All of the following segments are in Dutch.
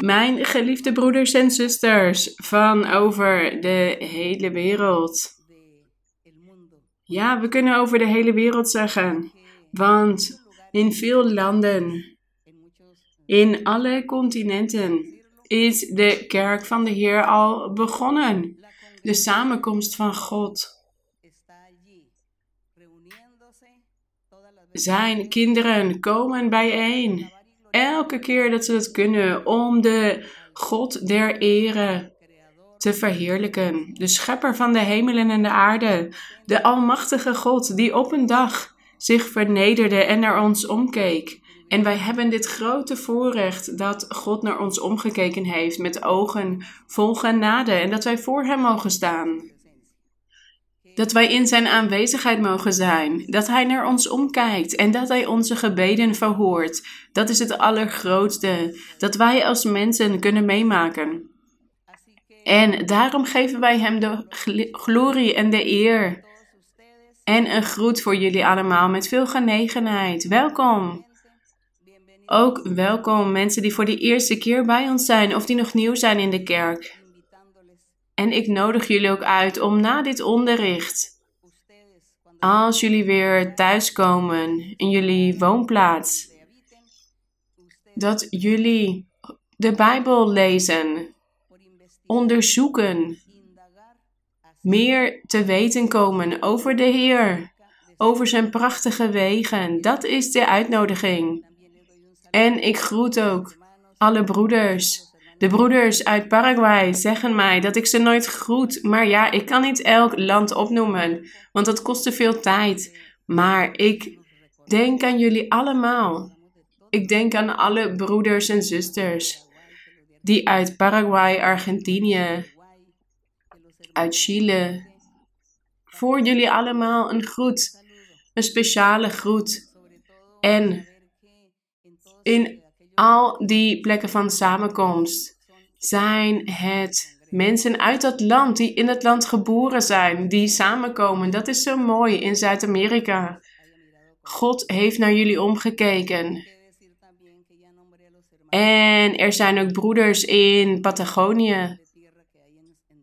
Mijn geliefde broeders en zusters van over de hele wereld. Ja, we kunnen over de hele wereld zeggen, want in veel landen, in alle continenten, is de kerk van de Heer al begonnen. De samenkomst van God. Zijn kinderen komen bijeen. Elke keer dat ze het kunnen om de God der ere te verheerlijken. De schepper van de hemelen en de aarde. De almachtige God die op een dag zich vernederde en naar ons omkeek. En wij hebben dit grote voorrecht dat God naar ons omgekeken heeft met ogen vol genade en dat wij voor Hem mogen staan. Dat wij in Zijn aanwezigheid mogen zijn, dat Hij naar ons omkijkt en dat Hij onze gebeden verhoort. Dat is het allergrootste dat wij als mensen kunnen meemaken. En daarom geven wij Hem de glorie en de eer. En een groet voor jullie allemaal met veel genegenheid. Welkom. Ook welkom mensen die voor de eerste keer bij ons zijn of die nog nieuw zijn in de kerk. En ik nodig jullie ook uit om na dit onderricht, als jullie weer thuiskomen in jullie woonplaats, dat jullie de Bijbel lezen, onderzoeken, meer te weten komen over de Heer, over zijn prachtige wegen. Dat is de uitnodiging. En ik groet ook alle broeders. De broeders uit Paraguay zeggen mij dat ik ze nooit groet. Maar ja, ik kan niet elk land opnoemen, want dat kost te veel tijd. Maar ik denk aan jullie allemaal. Ik denk aan alle broeders en zusters die uit Paraguay, Argentinië, uit Chile. Voor jullie allemaal een groet, een speciale groet. En in al die plekken van samenkomst zijn het mensen uit dat land die in het land geboren zijn, die samenkomen. Dat is zo mooi in Zuid-Amerika. God heeft naar jullie omgekeken. En er zijn ook broeders in Patagonië.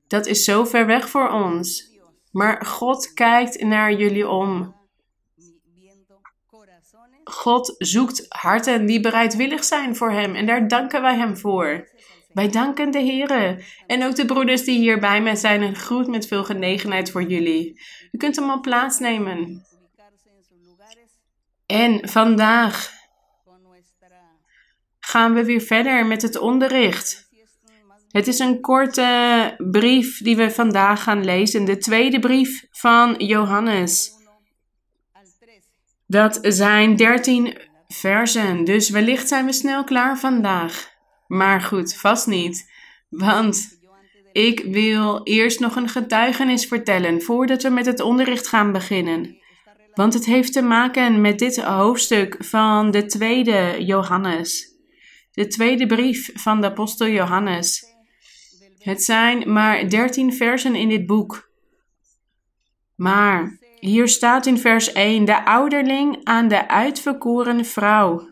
Dat is zo ver weg voor ons. Maar God kijkt naar jullie om. God zoekt harten die bereidwillig zijn voor Hem en daar danken wij Hem voor. Wij danken de Heer en ook de broeders die hier bij mij zijn. Een groet met veel genegenheid voor jullie. U kunt hem al plaatsnemen. En vandaag gaan we weer verder met het onderricht. Het is een korte brief die we vandaag gaan lezen. De tweede brief van Johannes. Dat zijn 13 versen, dus wellicht zijn we snel klaar vandaag. Maar goed, vast niet. Want ik wil eerst nog een getuigenis vertellen voordat we met het onderricht gaan beginnen. Want het heeft te maken met dit hoofdstuk van de tweede Johannes. De tweede brief van de apostel Johannes. Het zijn maar dertien versen in dit boek. Maar hier staat in vers 1: De ouderling aan de uitverkoren vrouw.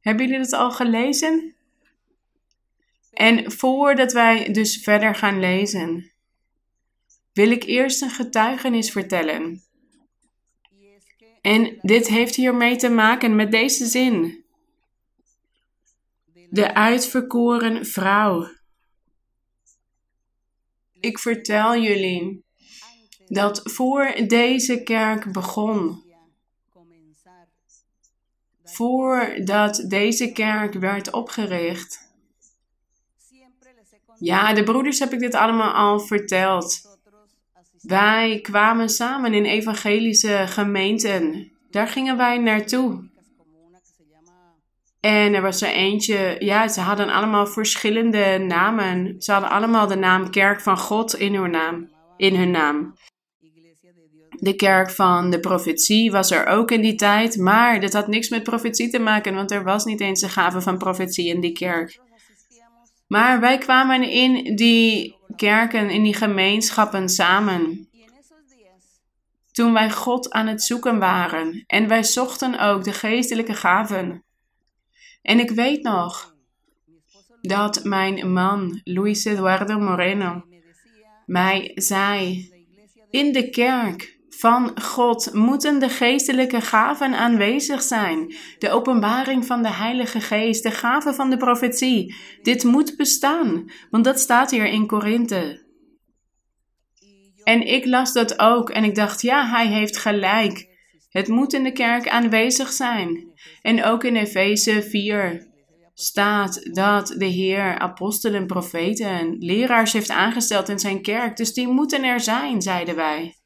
Hebben jullie dat al gelezen? En voordat wij dus verder gaan lezen, wil ik eerst een getuigenis vertellen. En dit heeft hiermee te maken met deze zin. De uitverkoren vrouw. Ik vertel jullie dat voor deze kerk begon, voordat deze kerk werd opgericht. Ja, de broeders heb ik dit allemaal al verteld. Wij kwamen samen in evangelische gemeenten. Daar gingen wij naartoe. En er was er eentje, ja, ze hadden allemaal verschillende namen. Ze hadden allemaal de naam Kerk van God in hun naam. In hun naam. De kerk van de profetie was er ook in die tijd, maar dat had niks met profetie te maken, want er was niet eens een gave van profetie in die kerk. Maar wij kwamen in die kerken, in die gemeenschappen samen. Toen wij God aan het zoeken waren en wij zochten ook de geestelijke gaven. En ik weet nog dat mijn man, Luis Eduardo Moreno, mij zei: In de kerk van God moeten de geestelijke gaven aanwezig zijn. De openbaring van de Heilige Geest, de gaven van de profetie. Dit moet bestaan, want dat staat hier in Korinthe. En ik las dat ook en ik dacht, ja, hij heeft gelijk. Het moet in de kerk aanwezig zijn. En ook in Efeze 4 staat dat de Heer apostelen, profeten en leraars heeft aangesteld in zijn kerk. Dus die moeten er zijn, zeiden wij.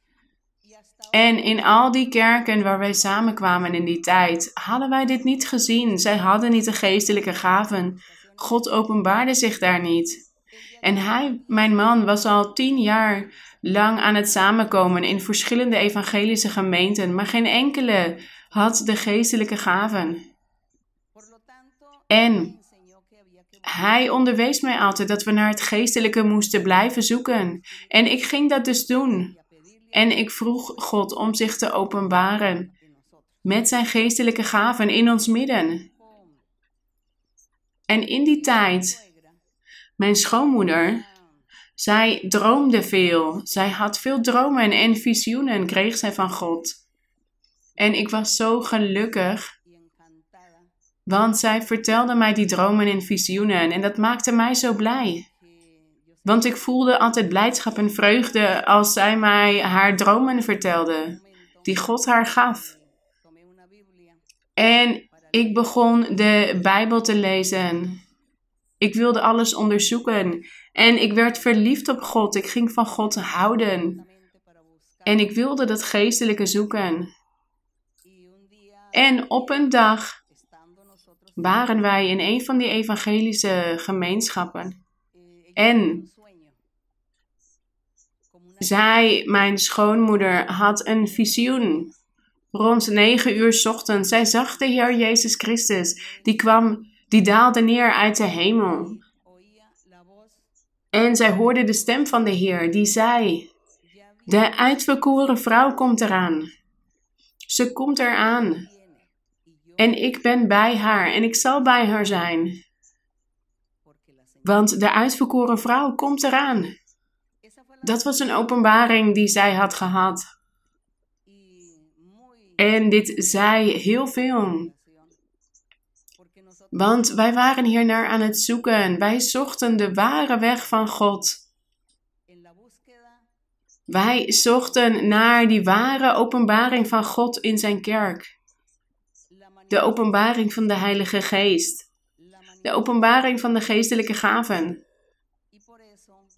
En in al die kerken waar wij samenkwamen in die tijd, hadden wij dit niet gezien. Zij hadden niet de geestelijke gaven. God openbaarde zich daar niet. En hij, mijn man, was al tien jaar lang aan het samenkomen in verschillende evangelische gemeenten, maar geen enkele had de geestelijke gaven. En hij onderwees mij altijd dat we naar het geestelijke moesten blijven zoeken. En ik ging dat dus doen. En ik vroeg God om zich te openbaren met zijn geestelijke gaven in ons midden. En in die tijd, mijn schoonmoeder, zij droomde veel. Zij had veel dromen en visioenen, kreeg zij van God. En ik was zo gelukkig, want zij vertelde mij die dromen en visioenen en dat maakte mij zo blij. Want ik voelde altijd blijdschap en vreugde als zij mij haar dromen vertelde, die God haar gaf. En ik begon de Bijbel te lezen. Ik wilde alles onderzoeken en ik werd verliefd op God. Ik ging van God houden. En ik wilde dat geestelijke zoeken. En op een dag waren wij in een van die evangelische gemeenschappen. En zij, mijn schoonmoeder, had een visioen. Rond negen uur ochtends. Zij zag de Heer Jezus Christus. Die kwam, die daalde neer uit de hemel. En zij hoorde de stem van de Heer, die zei: De uitverkoren vrouw komt eraan. Ze komt eraan. En ik ben bij haar en ik zal bij haar zijn. Want de uitverkoren vrouw komt eraan. Dat was een openbaring die zij had gehad. En dit zei heel veel. Want wij waren hier naar aan het zoeken. Wij zochten de ware weg van God. Wij zochten naar die ware openbaring van God in zijn kerk. De openbaring van de Heilige Geest. De openbaring van de geestelijke gaven.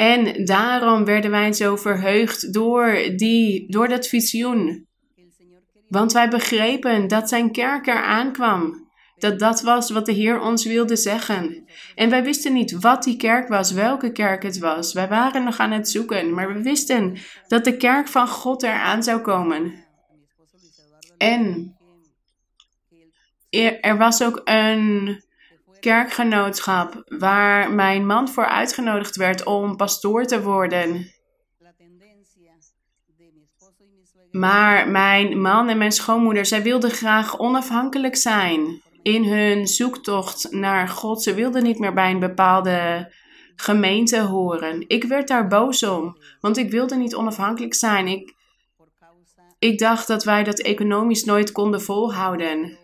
En daarom werden wij zo verheugd door, die, door dat visioen. Want wij begrepen dat zijn kerk eraan kwam. Dat dat was wat de Heer ons wilde zeggen. En wij wisten niet wat die kerk was, welke kerk het was. Wij waren nog aan het zoeken, maar we wisten dat de kerk van God eraan zou komen. En er was ook een kerkgenootschap waar mijn man voor uitgenodigd werd om pastoor te worden. Maar mijn man en mijn schoonmoeder, zij wilden graag onafhankelijk zijn in hun zoektocht naar God. Ze wilden niet meer bij een bepaalde gemeente horen. Ik werd daar boos om, want ik wilde niet onafhankelijk zijn. Ik, ik dacht dat wij dat economisch nooit konden volhouden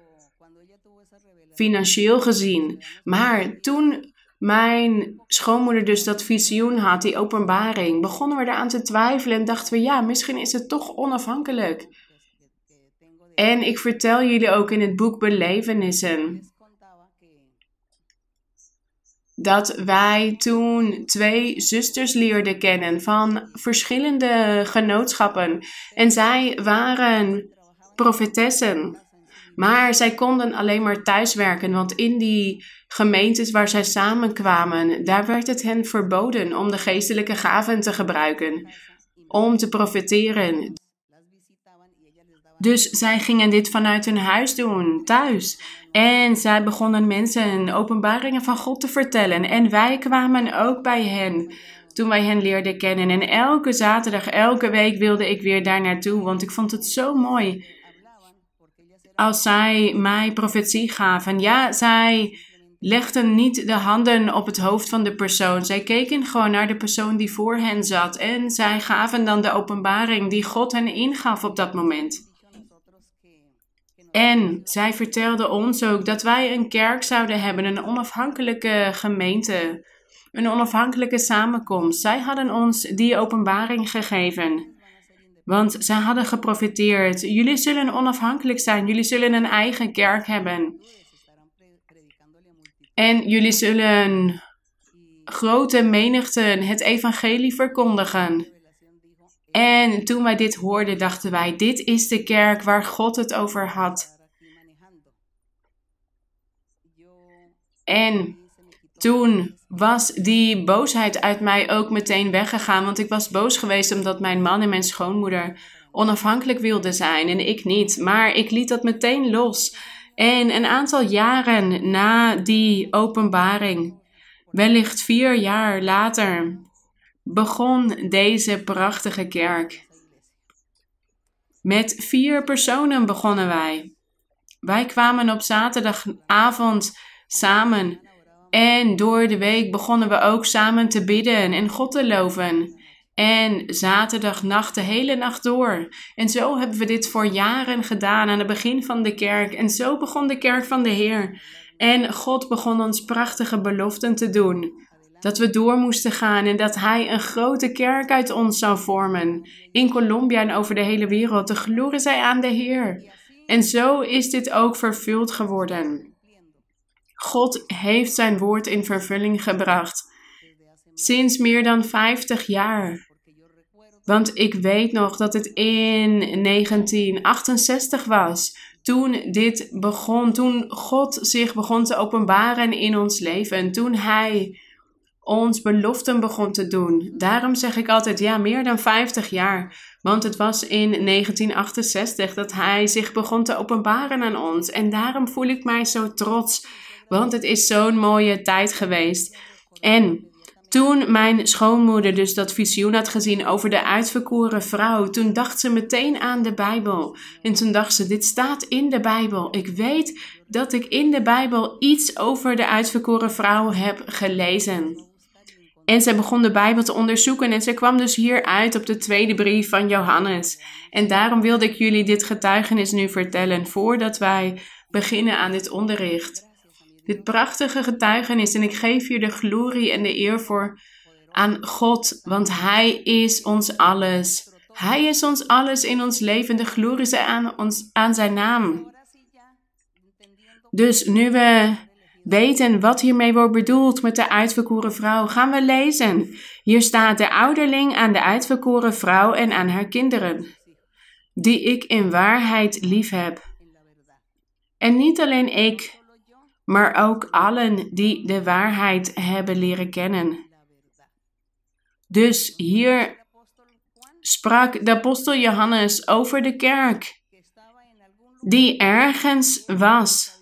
financieel gezien. Maar toen mijn schoonmoeder dus dat visioen had, die openbaring, begonnen we eraan te twijfelen en dachten we, ja, misschien is het toch onafhankelijk. En ik vertel jullie ook in het boek Belevenissen dat wij toen twee zusters leerden kennen van verschillende genootschappen. En zij waren profetessen. Maar zij konden alleen maar thuiswerken, want in die gemeentes waar zij samenkwamen, daar werd het hen verboden om de geestelijke gaven te gebruiken, om te profiteren. Dus zij gingen dit vanuit hun huis doen, thuis. En zij begonnen mensen openbaringen van God te vertellen. En wij kwamen ook bij hen toen wij hen leerden kennen. En elke zaterdag, elke week wilde ik weer daar naartoe, want ik vond het zo mooi als zij mij profetie gaven. Ja, zij legden niet de handen op het hoofd van de persoon. Zij keken gewoon naar de persoon die voor hen zat. En zij gaven dan de openbaring die God hen ingaf op dat moment. En zij vertelden ons ook dat wij een kerk zouden hebben, een onafhankelijke gemeente, een onafhankelijke samenkomst. Zij hadden ons die openbaring gegeven. Want zij hadden geprofiteerd. Jullie zullen onafhankelijk zijn. Jullie zullen een eigen kerk hebben. En jullie zullen grote menigten het evangelie verkondigen. En toen wij dit hoorden, dachten wij: dit is de kerk waar God het over had. En toen was die boosheid uit mij ook meteen weggegaan. Want ik was boos geweest omdat mijn man en mijn schoonmoeder onafhankelijk wilden zijn en ik niet. Maar ik liet dat meteen los. En een aantal jaren na die openbaring, wellicht vier jaar later, begon deze prachtige kerk. Met vier personen begonnen wij. Wij kwamen op zaterdagavond samen en door de week begonnen we ook samen te bidden en God te loven. En zaterdagnacht de hele nacht door. En zo hebben we dit voor jaren gedaan aan het begin van de kerk. En zo begon de kerk van de Heer. En God begon ons prachtige beloften te doen. Dat we door moesten gaan en dat Hij een grote kerk uit ons zou vormen. In Colombia en over de hele wereld. De glorie zij aan de Heer. En zo is dit ook vervuld geworden. God heeft zijn woord in vervulling gebracht. Sinds meer dan 50 jaar. Want ik weet nog dat het in 1968 was. Toen dit begon, toen God zich begon te openbaren in ons leven. Toen Hij ons beloften begon te doen. Daarom zeg ik altijd, ja, meer dan 50 jaar. Want het was in 1968 dat Hij zich begon te openbaren aan ons. En daarom voel ik mij zo trots want het is zo'n mooie tijd geweest. En toen mijn schoonmoeder dus dat visioen had gezien over de uitverkoren vrouw, toen dacht ze meteen aan de Bijbel. En toen dacht ze: Dit staat in de Bijbel. Ik weet dat ik in de Bijbel iets over de uitverkoren vrouw heb gelezen. En ze begon de Bijbel te onderzoeken en ze kwam dus hier uit op de tweede brief van Johannes. En daarom wilde ik jullie dit getuigenis nu vertellen voordat wij beginnen aan dit onderricht dit prachtige getuigenis. En ik geef je de glorie en de eer voor aan God, want Hij is ons alles. Hij is ons alles in ons leven. De glorie zij aan, ons, aan zijn naam. Dus nu we weten wat hiermee wordt bedoeld met de uitverkoren vrouw, gaan we lezen. Hier staat de ouderling aan de uitverkoren vrouw en aan haar kinderen, die ik in waarheid lief heb. En niet alleen ik, maar ook allen die de waarheid hebben leren kennen. Dus hier sprak de apostel Johannes over de kerk, die ergens was.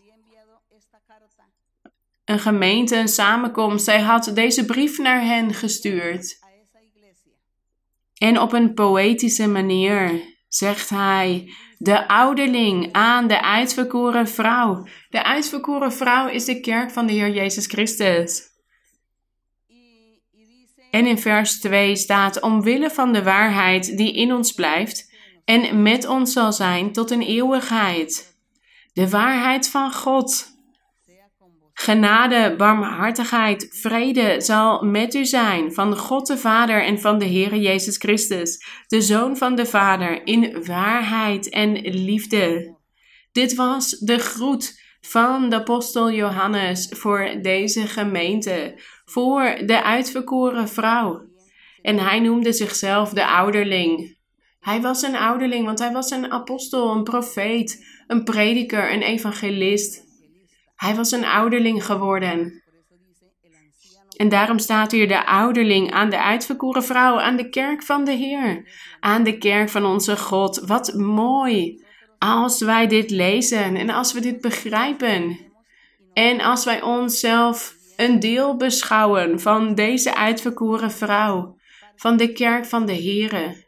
Een gemeente, een samenkomst. Zij had deze brief naar hen gestuurd. En op een poëtische manier zegt hij de ouderling aan de uitverkoren vrouw. De uitverkoren vrouw is de kerk van de Heer Jezus Christus. En in vers 2 staat: Omwille van de waarheid die in ons blijft en met ons zal zijn tot een eeuwigheid. De waarheid van God. Genade, barmhartigheid, vrede zal met u zijn van God de Vader en van de Heere Jezus Christus, de Zoon van de Vader, in waarheid en liefde. Dit was de groet van de apostel Johannes voor deze gemeente, voor de uitverkoren vrouw. En hij noemde zichzelf de ouderling. Hij was een ouderling, want hij was een apostel, een profeet, een prediker, een evangelist. Hij was een ouderling geworden. En daarom staat hier de ouderling aan de uitverkoren vrouw, aan de kerk van de Heer, aan de kerk van onze God. Wat mooi als wij dit lezen en als we dit begrijpen. En als wij onszelf een deel beschouwen van deze uitverkoren vrouw, van de kerk van de Heer.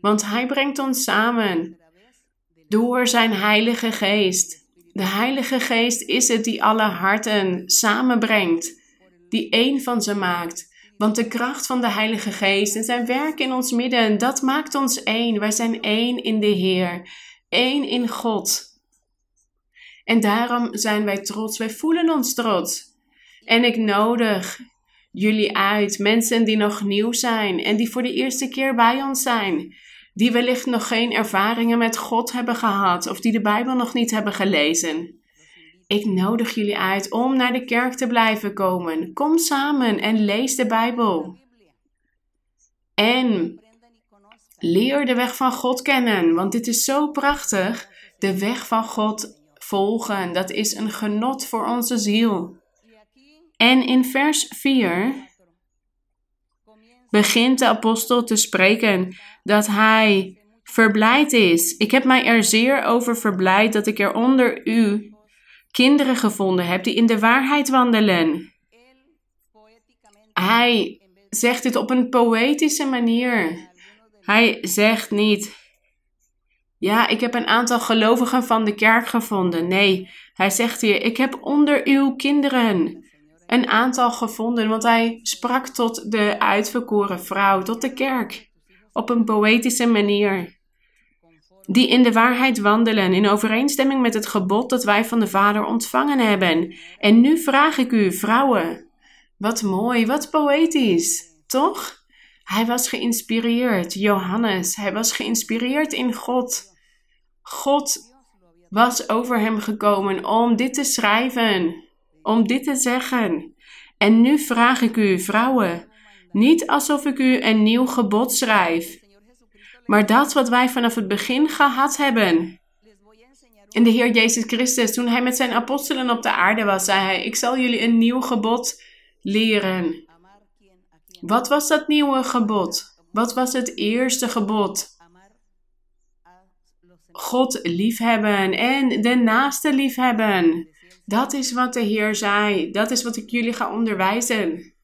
Want Hij brengt ons samen door zijn Heilige Geest. De Heilige Geest is het die alle harten samenbrengt, die één van ze maakt. Want de kracht van de Heilige Geest en zijn werk in ons midden, dat maakt ons één. Wij zijn één in de Heer, één in God. En daarom zijn wij trots, wij voelen ons trots. En ik nodig jullie uit, mensen die nog nieuw zijn en die voor de eerste keer bij ons zijn, die wellicht nog geen ervaringen met God hebben gehad of die de Bijbel nog niet hebben gelezen. Ik nodig jullie uit om naar de kerk te blijven komen. Kom samen en lees de Bijbel. En leer de weg van God kennen, want dit is zo prachtig. De weg van God volgen, dat is een genot voor onze ziel. En in vers 4 begint de apostel te spreken dat hij verblijd is. Ik heb mij er zeer over verblijd dat ik er onder u kinderen gevonden heb die in de waarheid wandelen. Hij zegt dit op een poëtische manier. Hij zegt niet, ja, ik heb een aantal gelovigen van de kerk gevonden. Nee, hij zegt hier, ik heb onder uw kinderen een aantal gevonden, want hij sprak tot de uitverkoren vrouw, tot de kerk, op een poëtische manier. Die in de waarheid wandelen, in overeenstemming met het gebod dat wij van de Vader ontvangen hebben. En nu vraag ik u, vrouwen, wat mooi, wat poëtisch, toch? Hij was geïnspireerd, Johannes, hij was geïnspireerd in God. God was over hem gekomen om dit te schrijven om dit te zeggen. En nu vraag ik u, vrouwen, niet alsof ik u een nieuw gebod schrijf, maar dat wat wij vanaf het begin gehad hebben. En de Heer Jezus Christus, toen hij met zijn apostelen op de aarde was, zei hij: Ik zal jullie een nieuw gebod leren. Wat was dat nieuwe gebod? Wat was het eerste gebod? God liefhebben en de naaste liefhebben. Dat is wat de Heer zei. Dat is wat ik jullie ga onderwijzen.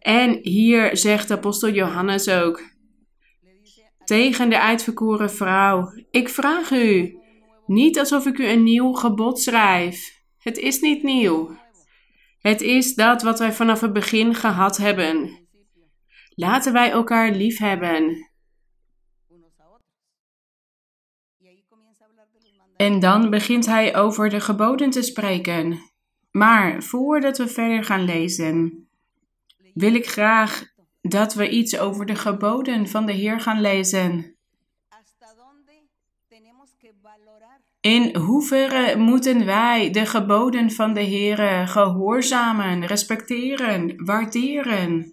En hier zegt apostel Johannes ook tegen de uitverkoren vrouw: Ik vraag u, niet alsof ik u een nieuw gebod schrijf. Het is niet nieuw. Het is dat wat wij vanaf het begin gehad hebben. Laten wij elkaar lief hebben. En dan begint hij over de geboden te spreken. Maar voordat we verder gaan lezen, wil ik graag dat we iets over de geboden van de Heer gaan lezen. In hoeverre moeten wij de geboden van de Heer gehoorzamen, respecteren, waarderen?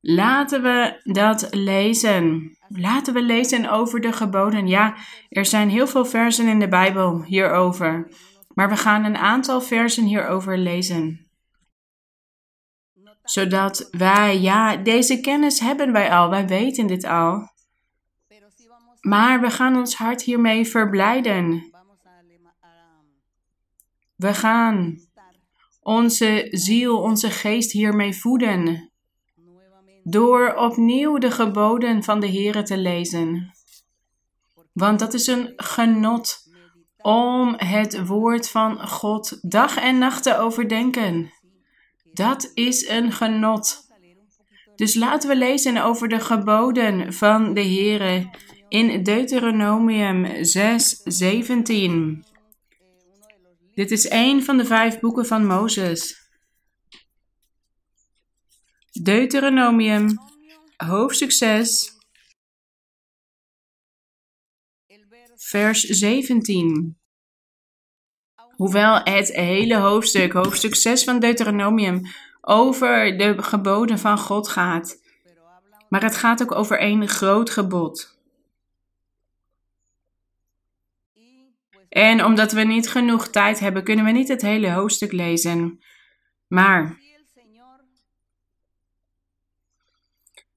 Laten we dat lezen. Laten we lezen over de geboden. Ja, er zijn heel veel versen in de Bijbel hierover. Maar we gaan een aantal versen hierover lezen. Zodat wij, ja, deze kennis hebben wij al, wij weten dit al. Maar we gaan ons hart hiermee verblijden. We gaan onze ziel, onze geest hiermee voeden door opnieuw de geboden van de Heere te lezen. Want dat is een genot om het woord van God dag en nacht te overdenken. Dat is een genot. Dus laten we lezen over de geboden van de Heere in Deuteronomium 6, 17. Dit is een van de vijf boeken van Mozes. Deuteronomium, hoofdstuk 6, vers 17. Hoewel het hele hoofdstuk, hoofdstuk 6 van Deuteronomium, over de geboden van God gaat. Maar het gaat ook over één groot gebod. En omdat we niet genoeg tijd hebben, kunnen we niet het hele hoofdstuk lezen. Maar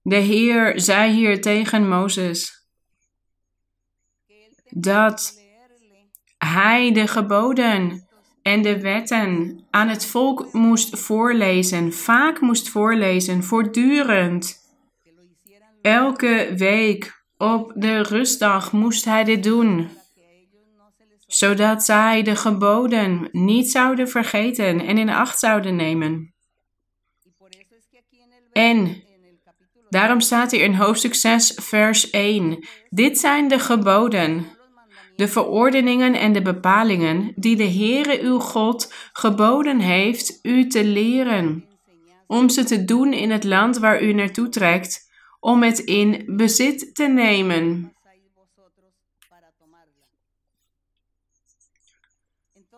De Heer zei hier tegen Mozes dat hij de geboden en de wetten aan het volk moest voorlezen, vaak moest voorlezen, voortdurend, elke week Op de rustdag moest hij dit doen, zodat zij de geboden niet zouden vergeten en in acht zouden nemen. En daarom staat hier in hoofdstuk 6, vers 1: Dit zijn de geboden, de verordeningen en de bepalingen die de Heere uw God geboden heeft u te leren, om ze te doen in het land waar u naartoe trekt om het in bezit te nemen.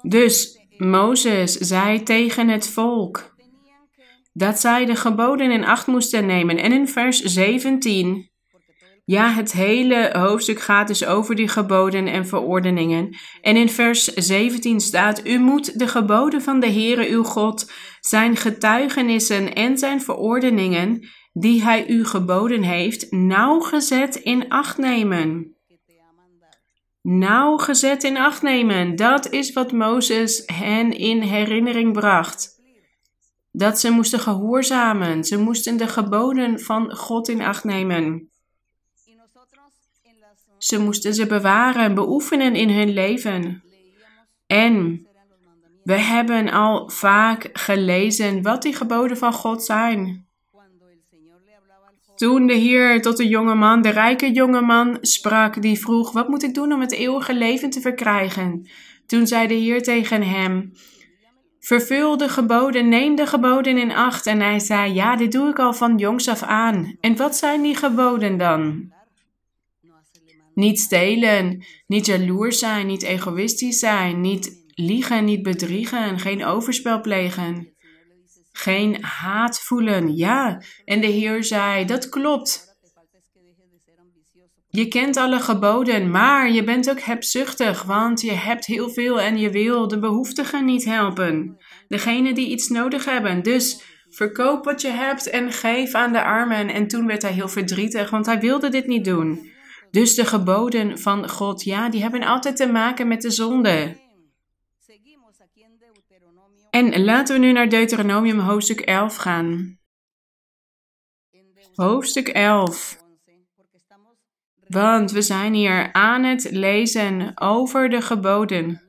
Dus Mozes zei tegen het volk dat zij de geboden in acht moesten nemen. En in vers 17, ja, het hele hoofdstuk gaat dus over die geboden en verordeningen. En in vers 17 staat: U moet de geboden van de Heere uw God, zijn getuigenissen en zijn verordeningen die hij u geboden heeft, nauwgezet in acht nemen. Nauwgezet in acht nemen, dat is wat Mozes hen in herinnering bracht. Dat ze moesten gehoorzamen, ze moesten de geboden van God in acht nemen. Ze moesten ze bewaren, beoefenen in hun leven. En we hebben al vaak gelezen wat die geboden van God zijn. Toen de Heer tot de jonge man, de rijke jonge man, sprak, die vroeg: Wat moet ik doen om het eeuwige leven te verkrijgen? Toen zei de Heer tegen hem: Vervul de geboden, neem de geboden in acht. En hij zei: Ja, dit doe ik al van jongs af aan. En wat zijn die geboden dan? Niet stelen, niet jaloers zijn, niet egoïstisch zijn, niet liegen, niet bedriegen, geen overspel plegen. Geen haat voelen. Ja, en de Heer zei: Dat klopt. Je kent alle geboden, maar je bent ook hebzuchtig, want je hebt heel veel en je wil de behoeftigen niet helpen. Degene die iets nodig hebben. Dus verkoop wat je hebt en geef aan de armen. En toen werd hij heel verdrietig, want hij wilde dit niet doen. Dus de geboden van God, ja, die hebben altijd te maken met de zonde. En laten we nu naar Deuteronomium hoofdstuk 11 gaan. Hoofdstuk 11. Want we zijn hier aan het lezen over de geboden.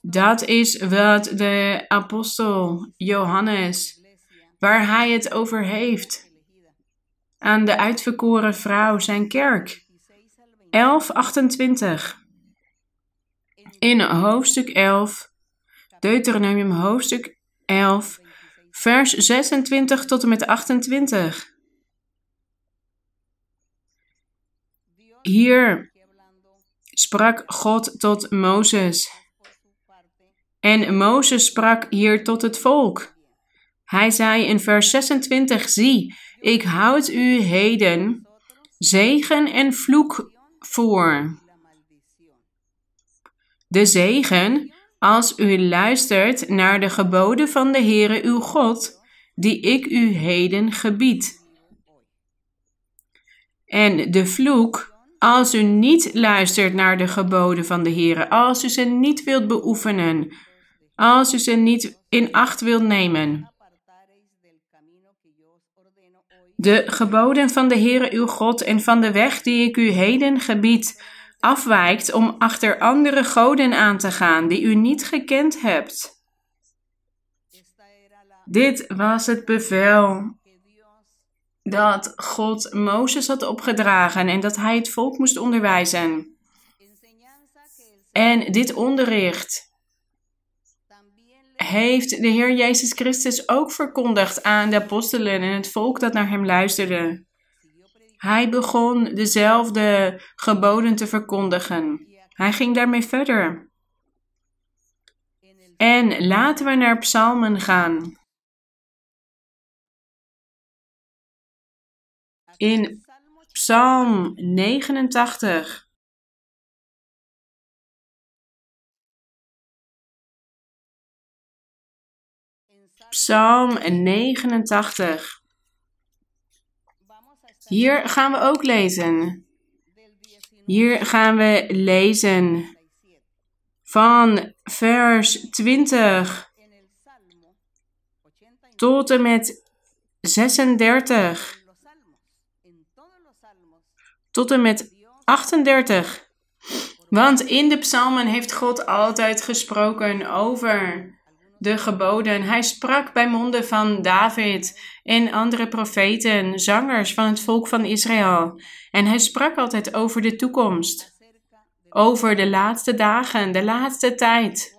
Dat is wat de apostel Johannes, waar hij het over heeft, aan de uitverkoren vrouw, zijn kerk. 11:28 in hoofdstuk 11, Deuteronomium hoofdstuk 11, vers 26 tot en met 28. Hier sprak God tot Mozes. En Mozes sprak hier tot het volk. Hij zei in vers 26: Zie, ik houd u heden zegen en vloek voor de zegen als u luistert naar de geboden van de Heere uw God, die ik u heden gebied. En de vloek als u niet luistert naar de geboden van de Heere, als u ze niet wilt beoefenen, als u ze niet in acht wilt nemen. De geboden van de Heere uw God en van de weg die ik u heden gebied, afwijkt om achter andere goden aan te gaan die u niet gekend hebt. Dit was het bevel dat God Mozes had opgedragen en dat hij het volk moest onderwijzen. En dit onderricht heeft de Heer Jezus Christus ook verkondigd aan de apostelen en het volk dat naar hem luisterde. Hij begon dezelfde geboden te verkondigen. Hij ging daarmee verder. En laten we naar Psalmen gaan. In Psalm 89. Psalm 89. Hier gaan we ook lezen. Hier gaan we lezen van vers 20 tot en met 36 tot en met 38. Want in de psalmen heeft God altijd gesproken over de geboden. Hij sprak bij monden van David en andere profeten, zangers van het volk van Israël. En hij sprak altijd over de toekomst, over de laatste dagen, de laatste tijd.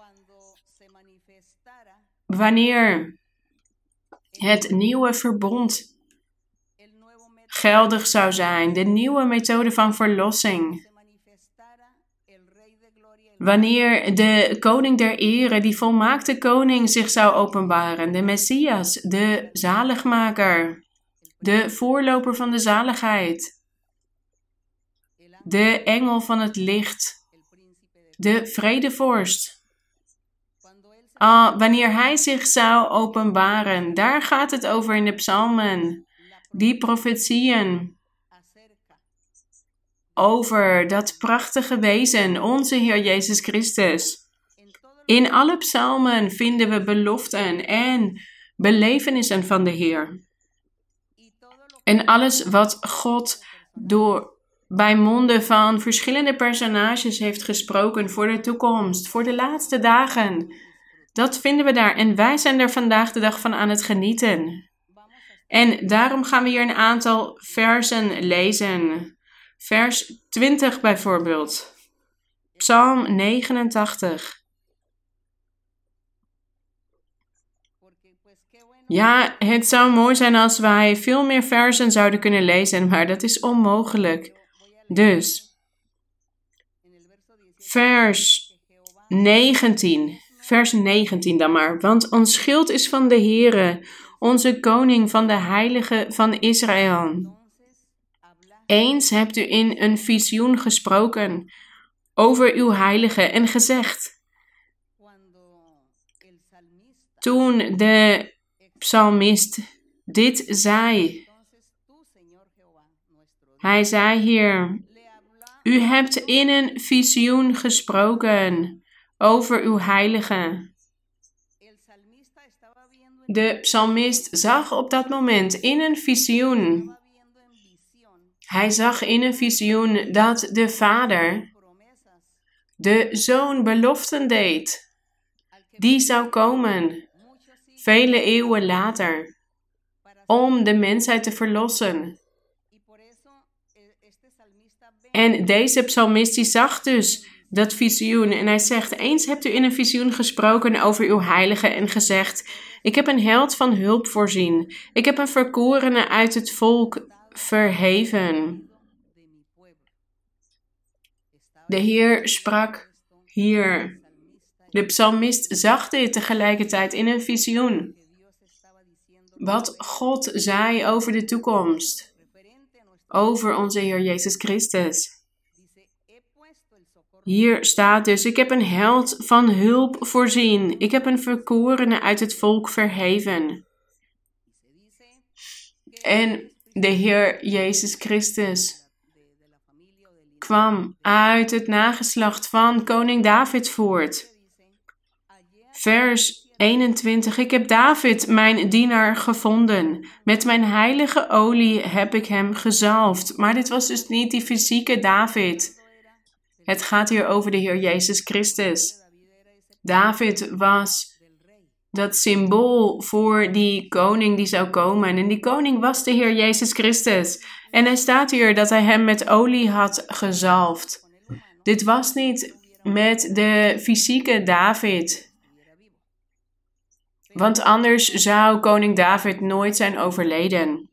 Wanneer het nieuwe verbond geldig zou zijn, de nieuwe methode van verlossing. Wanneer de koning der ere, die volmaakte koning, zich zou openbaren, de Messias, de zaligmaker, de voorloper van de zaligheid, de engel van het licht, de vredevorst. Ah, wanneer hij zich zou openbaren, daar gaat het over in de psalmen. Die profetieën over dat prachtige wezen, onze Heer Jezus Christus. In alle psalmen vinden we beloften en belevenissen van de Heer. En alles wat God door bij monden van verschillende personages heeft gesproken voor de toekomst, voor de laatste dagen. Dat vinden we daar en wij zijn er vandaag de dag van aan het genieten. En daarom gaan we hier een aantal versen lezen. Vers 20 bijvoorbeeld. Psalm 89. Ja, het zou mooi zijn als wij veel meer versen zouden kunnen lezen, maar dat is onmogelijk. Dus, vers 19. Vers 19 dan maar. Want ons schild is van de Heere onze koning van de heilige van Israël. Eens hebt u in een visioen gesproken over uw heilige en gezegd. Toen de psalmist dit zei, hij zei hier, u hebt in een visioen gesproken over uw heilige. De psalmist zag op dat moment in een visioen. Hij zag in een visioen dat de vader de zoon beloften deed. Die zou komen, vele eeuwen later, om de mensheid te verlossen. En deze psalmist die zag dus dat visioen en hij zegt: Eens hebt u in een visioen gesproken over uw heilige en gezegd: ik heb een held van hulp voorzien. Ik heb een verkorene uit het volk verheven. De Heer sprak hier. De psalmist zag dit tegelijkertijd in een visioen. Wat God zei over de toekomst. Over onze Heer Jezus Christus. Hier staat dus: Ik heb een held van hulp voorzien. Ik heb een verkorene uit het volk verheven. En de Heer Jezus Christus kwam uit het nageslacht van koning David voort. Vers 21. Ik heb David, mijn dienaar, gevonden. Met mijn heilige olie heb ik hem gezalfd. Maar dit was dus niet die fysieke David. Het gaat hier over de Heer Jezus Christus. David was dat symbool voor die koning die zou komen. En die koning was de Heer Jezus Christus. En hij staat hier dat hij hem met olie had gezalfd. Dit was niet met de fysieke David. Want anders zou koning David nooit zijn overleden.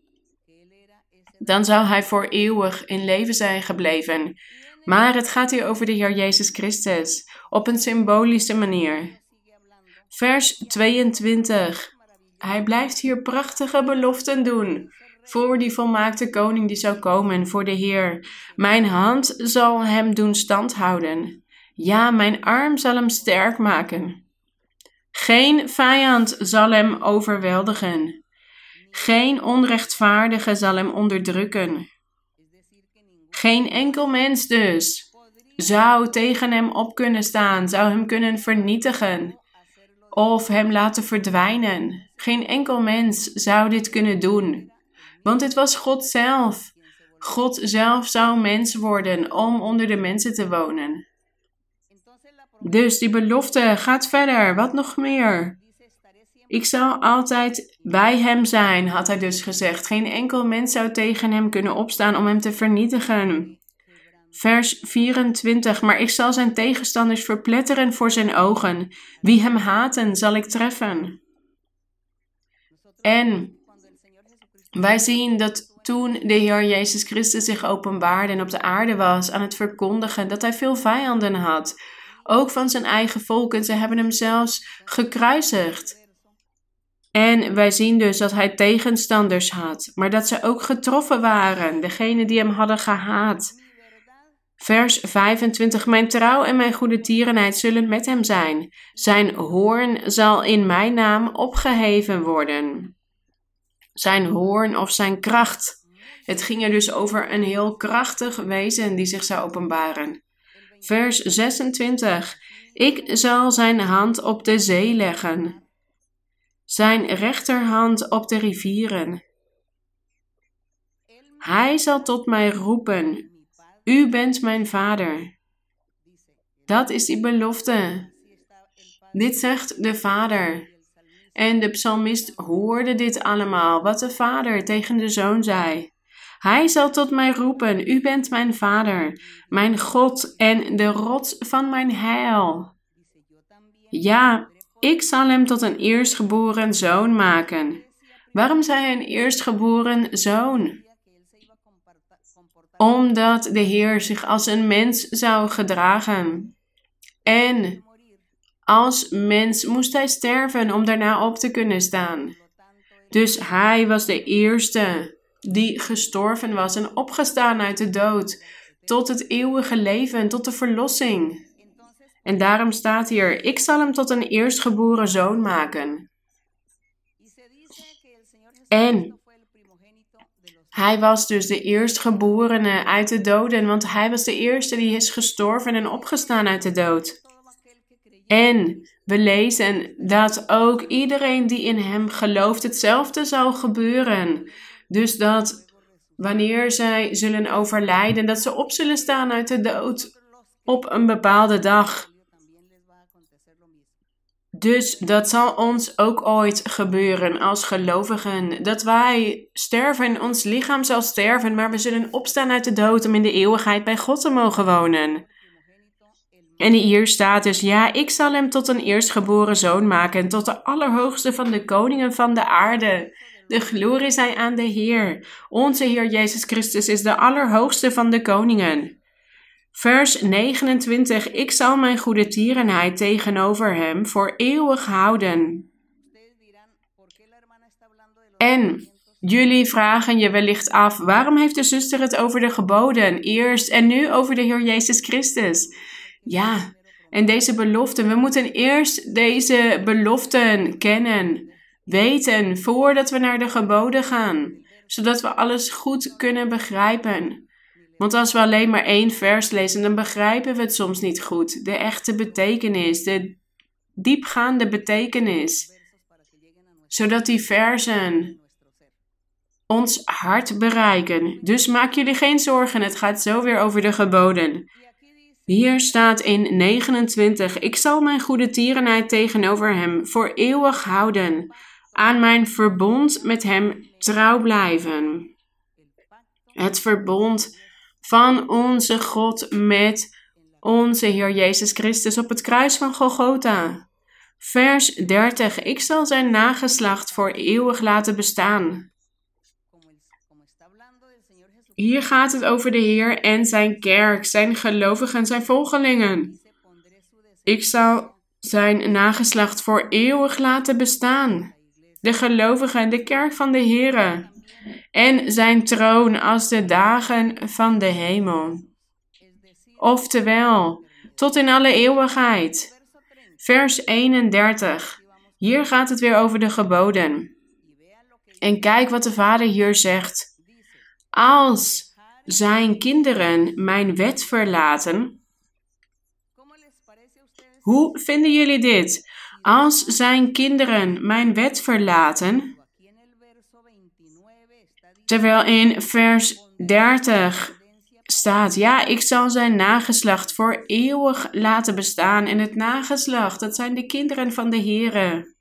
Dan zou hij voor eeuwig in leven zijn gebleven. Maar het gaat hier over de Heer Jezus Christus op een symbolische manier. Vers 22. Hij blijft hier prachtige beloften doen voor die volmaakte koning die zou komen, voor de Heer. Mijn hand zal hem doen standhouden. Ja, mijn arm zal hem sterk maken. Geen vijand zal hem overweldigen. Geen onrechtvaardige zal hem onderdrukken. Geen enkel mens dus zou tegen hem op kunnen staan, zou hem kunnen vernietigen. Of hem laten verdwijnen. Geen enkel mens zou dit kunnen doen, want het was God zelf. God zelf zou mens worden om onder de mensen te wonen. Dus die belofte gaat verder. Wat nog meer? Ik zal altijd bij hem zijn, had hij dus gezegd. Geen enkel mens zou tegen hem kunnen opstaan om hem te vernietigen. Vers 24. Maar ik zal zijn tegenstanders verpletteren voor zijn ogen. Wie hem haten, zal ik treffen. En wij zien dat toen de Heer Jezus Christus zich openbaarde en op de aarde was aan het verkondigen, dat hij veel vijanden had. Ook van zijn eigen volk. En ze hebben hem zelfs gekruisigd. En wij zien dus dat hij tegenstanders had, maar dat ze ook getroffen waren, degene die hem hadden gehaat. Vers 25: Mijn trouw en mijn goede tierenheid zullen met hem zijn. Zijn hoorn zal in mijn naam opgeheven worden. Zijn hoorn of zijn kracht. Het ging er dus over een heel krachtig wezen die zich zou openbaren. Vers 26: Ik zal zijn hand op de zee leggen zijn rechterhand op de rivieren. Hij zal tot mij roepen: U bent mijn vader. Dat is die belofte. Dit zegt de vader. En de psalmist hoorde dit allemaal, wat de vader tegen de zoon zei. Hij zal tot mij roepen: U bent mijn vader, mijn God en de rots van mijn heil. Ja, ik zal hem tot een eerstgeboren zoon maken. Waarom zei hij een eerstgeboren zoon? Omdat de Heer zich als een mens zou gedragen. En als mens moest hij sterven om daarna op te kunnen staan. Dus hij was de eerste die gestorven was en opgestaan uit de dood tot het eeuwige leven, tot de verlossing. En daarom staat hier: Ik zal hem tot een eerstgeboren zoon maken. En hij was dus de eerstgeborene uit de doden, want hij was de eerste die is gestorven en opgestaan uit de dood. En we lezen dat ook iedereen die in hem gelooft hetzelfde zal gebeuren. Dus dat wanneer zij zullen overlijden, dat ze op zullen staan uit de dood op een bepaalde dag. Dus dat zal ons ook ooit gebeuren als gelovigen. Dat wij sterven, ons lichaam zal sterven, maar we zullen opstaan uit de dood om in de eeuwigheid bij God te mogen wonen. En hier staat dus, ja, ik zal hem tot een eerstgeboren zoon maken, tot de allerhoogste van de koningen van de aarde. De glorie zij aan de Heer. Onze Heer Jezus Christus is de allerhoogste van de koningen. Vers 29. Ik zal mijn goede tierenheid tegenover hem voor eeuwig houden. En jullie vragen je wellicht af: waarom heeft de zuster het over de geboden eerst en nu over de Heer Jezus Christus? Ja, en deze beloften, we moeten eerst deze beloften kennen, weten voordat we naar de geboden gaan, zodat we alles goed kunnen begrijpen. Want als we alleen maar één vers lezen, dan begrijpen we het soms niet goed. De echte betekenis, de diepgaande betekenis. Zodat die versen ons hart bereiken. Dus maak jullie geen zorgen, het gaat zo weer over de geboden. Hier staat in 29: Ik zal mijn goede tierenheid tegenover hem voor eeuwig houden, aan mijn verbond met hem trouw blijven. Het verbond van onze God met onze Heer Jezus Christus op het kruis van Golgotha. Vers 30. Ik zal zijn nageslacht voor eeuwig laten bestaan. Hier gaat het over de Heer en zijn kerk, zijn gelovigen, zijn volgelingen. Ik zal zijn nageslacht voor eeuwig laten bestaan. De gelovigen, de kerk van de Heer en zijn troon als de dagen van de hemel. Oftewel, tot in alle eeuwigheid. Vers 31. Hier gaat het weer over de geboden. En kijk wat de Vader hier zegt. Als zijn kinderen mijn wet verlaten. Hoe vinden jullie dit? Als zijn kinderen mijn wet verlaten, terwijl in vers 30 staat, ja, ik zal zijn nageslacht voor eeuwig laten bestaan. En het nageslacht, dat zijn de kinderen van de Here.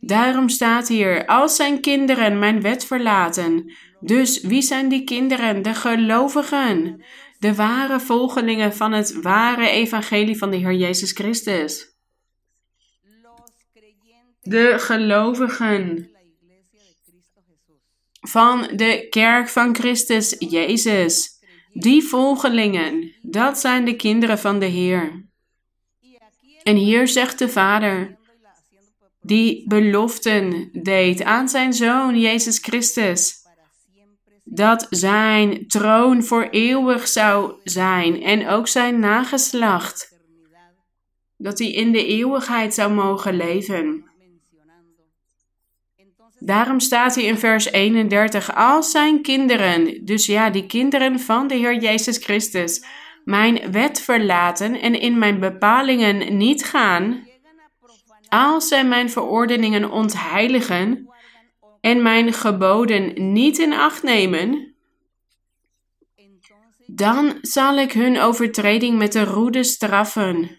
Daarom staat hier, als zijn kinderen mijn wet verlaten. Dus wie zijn die kinderen? De gelovigen. De ware volgelingen van het ware evangelie van de Heer Jezus Christus. De gelovigen van de kerk van Christus Jezus. Die volgelingen, dat zijn de kinderen van de Heer. En hier zegt de Vader, die beloften deed aan zijn Zoon Jezus Christus, dat zijn troon voor eeuwig zou zijn en ook zijn nageslacht, dat hij in de eeuwigheid zou mogen leven. Daarom staat hij in vers 31, als zijn kinderen, dus ja, die kinderen van de Heer Jezus Christus, mijn wet verlaten en in mijn bepalingen niet gaan, als zij mijn verordeningen ontheiligen en mijn geboden niet in acht nemen, dan zal ik hun overtreding met de roede straffen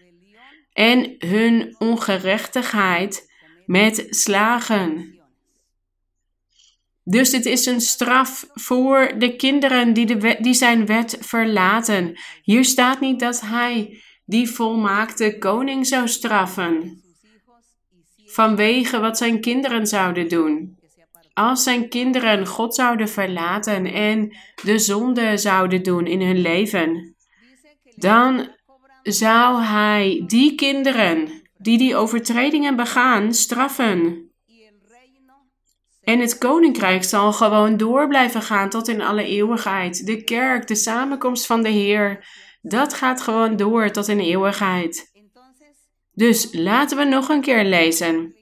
en hun ongerechtigheid met slagen. Dus dit is een straf voor de kinderen die, de die zijn wet verlaten. Hier staat niet dat hij die volmaakte koning zou straffen. Vanwege wat zijn kinderen zouden doen. Als zijn kinderen God zouden verlaten en de zonde zouden doen in hun leven, dan zou hij die kinderen die die overtredingen begaan straffen. En het koninkrijk zal gewoon door blijven gaan tot in alle eeuwigheid. De kerk, de samenkomst van de Heer, dat gaat gewoon door tot in eeuwigheid. Dus laten we nog een keer lezen.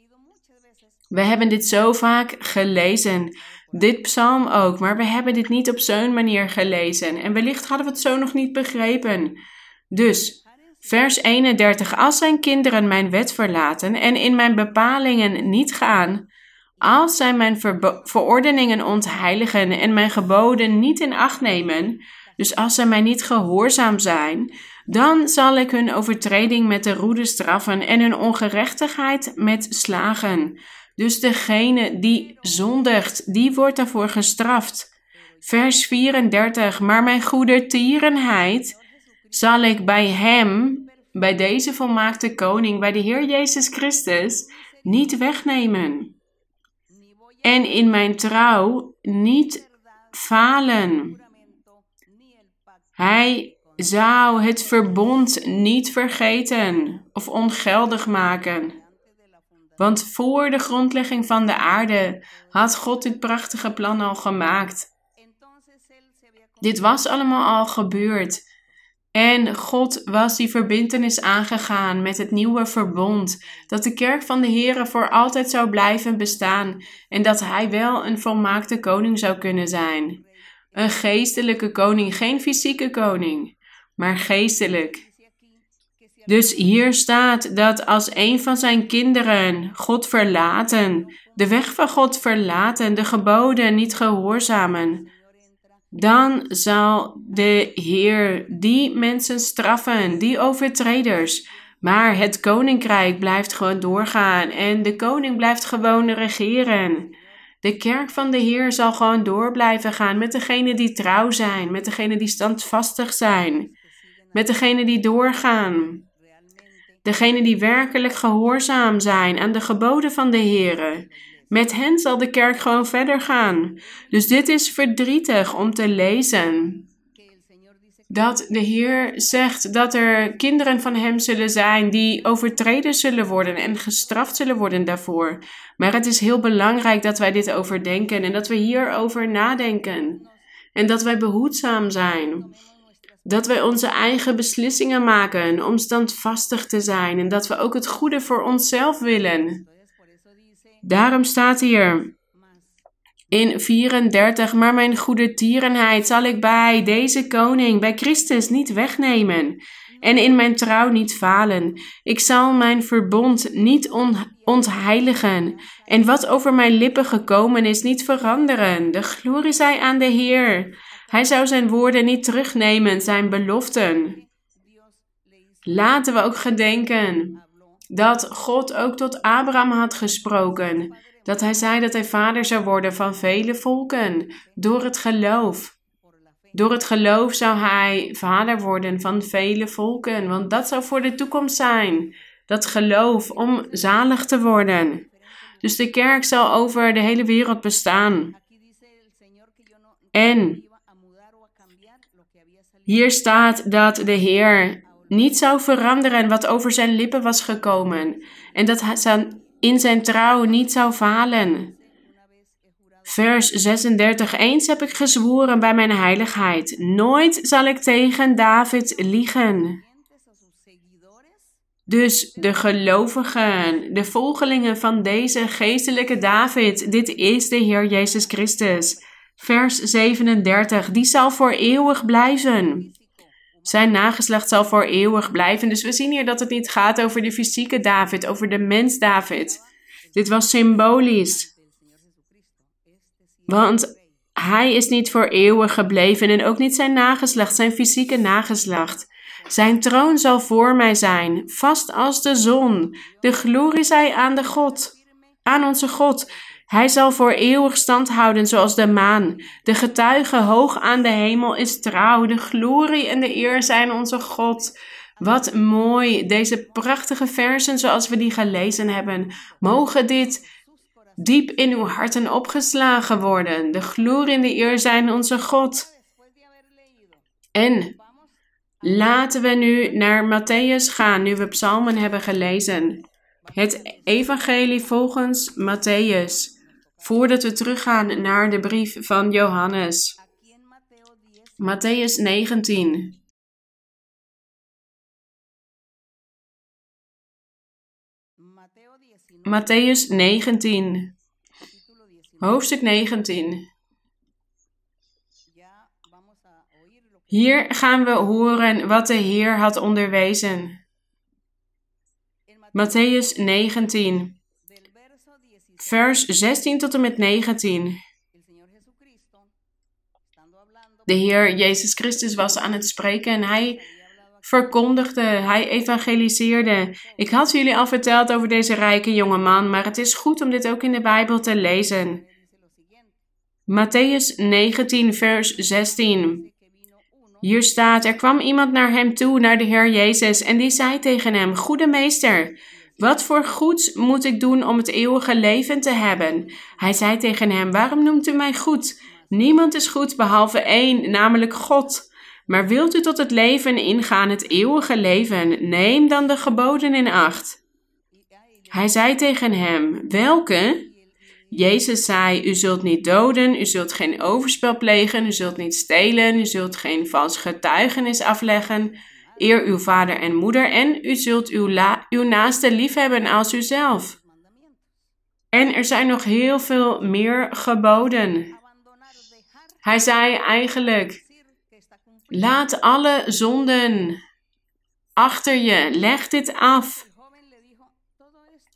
We hebben dit zo vaak gelezen. Dit psalm ook, maar we hebben dit niet op zo'n manier gelezen. En wellicht hadden we het zo nog niet begrepen. Dus, vers 31. Als zijn kinderen mijn wet verlaten en in mijn bepalingen niet gaan, als zij mijn verordeningen ontheiligen en mijn geboden niet in acht nemen, dus als zij mij niet gehoorzaam zijn, dan zal ik hun overtreding met de roede straffen en hun ongerechtigheid met slagen. Dus degene die zondigt, die wordt daarvoor gestraft. Vers 34. Maar mijn goede tierenheid zal ik bij hem, bij deze volmaakte koning, bij de Heer Jezus Christus, niet wegnemen en in mijn trouw niet falen. Hij zou het verbond niet vergeten of ongeldig maken. Want voor de grondlegging van de aarde had God dit prachtige plan al gemaakt. Dit was allemaal al gebeurd. En God was die verbintenis aangegaan met het nieuwe verbond, dat de kerk van de Here voor altijd zou blijven bestaan en dat hij wel een volmaakte koning zou kunnen zijn. Een geestelijke koning, geen fysieke koning, maar geestelijk. Dus hier staat dat als een van zijn kinderen God verlaten, de weg van God verlaten, de geboden niet gehoorzamen, dan zal de Heer die mensen straffen, die overtreders. Maar het koninkrijk blijft gewoon doorgaan en de koning blijft gewoon regeren. De kerk van de Heer zal gewoon door blijven gaan met degenen die trouw zijn, met degenen die standvastig zijn, met degenen die doorgaan. Degenen die werkelijk gehoorzaam zijn aan de geboden van de Heer. Met hen zal de kerk gewoon verder gaan. Dus dit is verdrietig om te lezen. Dat de Heer zegt dat er kinderen van Hem zullen zijn die overtreden zullen worden en gestraft zullen worden daarvoor. Maar het is heel belangrijk dat wij dit overdenken en dat we hierover nadenken. En dat wij behoedzaam zijn. Dat wij onze eigen beslissingen maken om standvastig te zijn en dat we ook het goede voor onszelf willen. Daarom staat hier in 34, maar mijn goede tierenheid zal ik bij deze koning, bij Christus, niet wegnemen. en in mijn trouw niet falen. Ik zal mijn verbond niet ontheiligen en wat over mijn lippen gekomen is niet veranderen. De glorie zij aan de Heer. Hij zou zijn woorden niet terugnemen, zijn beloften. Laten we ook gedenken dat God ook tot Abraham had gesproken. Dat hij zei dat hij vader zou worden van vele volken door het geloof. Door het geloof zou hij vader worden van vele volken, want dat zou voor de toekomst zijn. Dat geloof om zalig te worden. Dus de kerk zal over de hele wereld bestaan. En hier staat dat de Heer niet zou veranderen wat over zijn lippen was gekomen en dat hij in zijn trouw niet zou falen. Vers 36. Eens heb ik gezworen bij mijn heiligheid: nooit zal ik tegen David liegen. Dus de gelovigen, de volgelingen van deze geestelijke David, dit is de Heer Jezus Christus. Vers 37. Die zal voor eeuwig blijven. Zijn nageslacht zal voor eeuwig blijven. Dus we zien hier dat het niet gaat over de fysieke David, over de mens David. Dit was symbolisch. Want hij is niet voor eeuwig gebleven en ook niet zijn nageslacht, zijn fysieke nageslacht. Zijn troon zal voor mij zijn, vast als de zon. De glorie zij aan de God, aan onze God. Hij zal voor eeuwig stand houden zoals de maan. De getuige hoog aan de hemel is trouw. De glorie en de eer zijn onze God. Wat mooi, deze prachtige versen zoals we die gelezen hebben. Mogen dit diep in uw harten opgeslagen worden. De glorie en de eer zijn onze God. En laten we nu naar Matthäus gaan, nu we psalmen hebben gelezen. Het evangelie volgens Matthäus. Voordat we teruggaan naar de brief van Johannes. Matthäus 19. Matthäus 19. Hoofdstuk 19. Hier gaan we horen wat de Heer had onderwezen. Matthäus 19 vers 16 tot en met 19. De Heer Jezus Christus was aan het spreken en hij verkondigde, hij evangeliseerde. Ik had jullie al verteld over deze rijke jonge man, maar het is goed om dit ook in de Bijbel te lezen. Matthäus 19, vers 16. Hier staat: Er kwam iemand naar hem toe, naar de Heer Jezus, en die zei tegen hem: Goede meester, wat voor goeds moet ik doen om het eeuwige leven te hebben? Hij zei tegen hem: Waarom noemt u mij goed? Niemand is goed behalve één, namelijk God. Maar wilt u tot het leven ingaan, het eeuwige leven, neem dan de geboden in acht. Hij zei tegen hem: Welke? Jezus zei: U zult niet doden, u zult geen overspel plegen, u zult niet stelen, u zult geen vals getuigenis afleggen, Eer uw vader en moeder en u zult uw, uw naaste liefhebben als uzelf. En er zijn nog heel veel meer geboden. Hij zei eigenlijk: laat alle zonden achter je, leg dit af.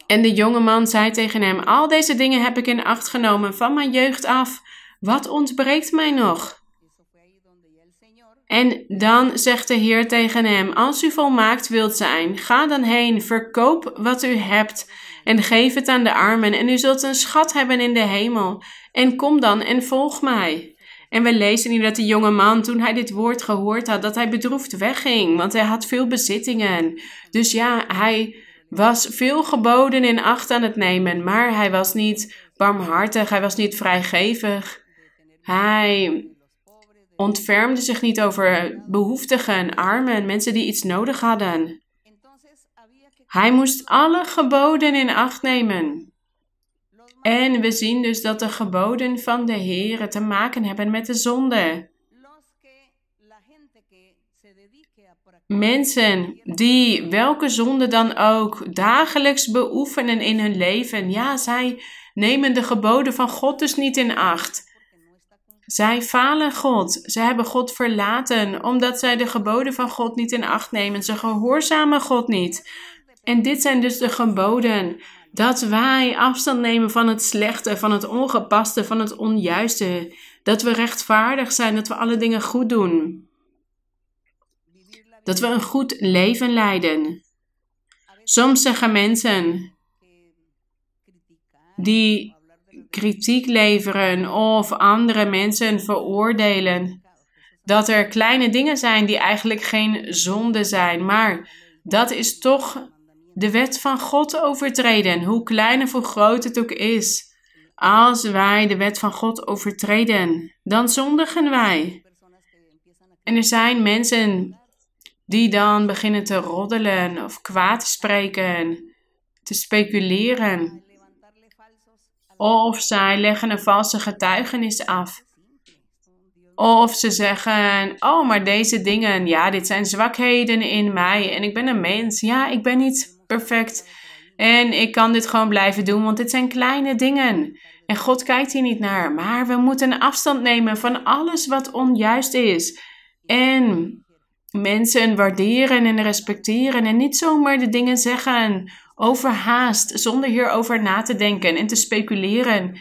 En de jonge man zei tegen hem: Al deze dingen heb ik in acht genomen van mijn jeugd af. Wat ontbreekt mij nog? En dan zegt de Heer tegen hem: Als u volmaakt wilt zijn, ga dan heen, verkoop wat u hebt en geef het aan de armen, en u zult een schat hebben in de hemel. En kom dan en volg mij. En we lezen hier dat de jonge man, toen hij dit woord gehoord had, dat hij bedroefd wegging, want hij had veel bezittingen. Dus ja, hij was veel geboden in acht aan het nemen, maar hij was niet barmhartig, hij was niet vrijgevig. Hij ontfermde zich niet over behoeftigen, armen, mensen die iets nodig hadden. Hij moest alle geboden in acht nemen. En we zien dus dat de geboden van de Heer te maken hebben met de zonde. Mensen die welke zonde dan ook dagelijks beoefenen in hun leven, ja, zij nemen de geboden van God dus niet in acht. Zij falen God. Ze hebben God verlaten omdat zij de geboden van God niet in acht nemen. Ze gehoorzamen God niet. En dit zijn dus de geboden. Dat wij afstand nemen van het slechte, van het ongepaste, van het onjuiste. Dat we rechtvaardig zijn, dat we alle dingen goed doen. Dat we een goed leven leiden. Soms zeggen mensen die kritiek leveren of andere mensen veroordelen dat er kleine dingen zijn die eigenlijk geen zonde zijn, maar dat is toch de wet van God overtreden, hoe klein of hoe groot het ook is. Als wij de wet van God overtreden, dan zondigen wij. En er zijn mensen die dan beginnen te roddelen of kwaad te spreken, te speculeren. Of zij leggen een valse getuigenis af. Of ze zeggen: Oh, maar deze dingen, ja, dit zijn zwakheden in mij en ik ben een mens. Ja, ik ben niet perfect en ik kan dit gewoon blijven doen, want dit zijn kleine dingen. En God kijkt hier niet naar. Maar we moeten afstand nemen van alles wat onjuist is. En mensen waarderen en respecteren en niet zomaar de dingen zeggen overhaast zonder hierover na te denken en te speculeren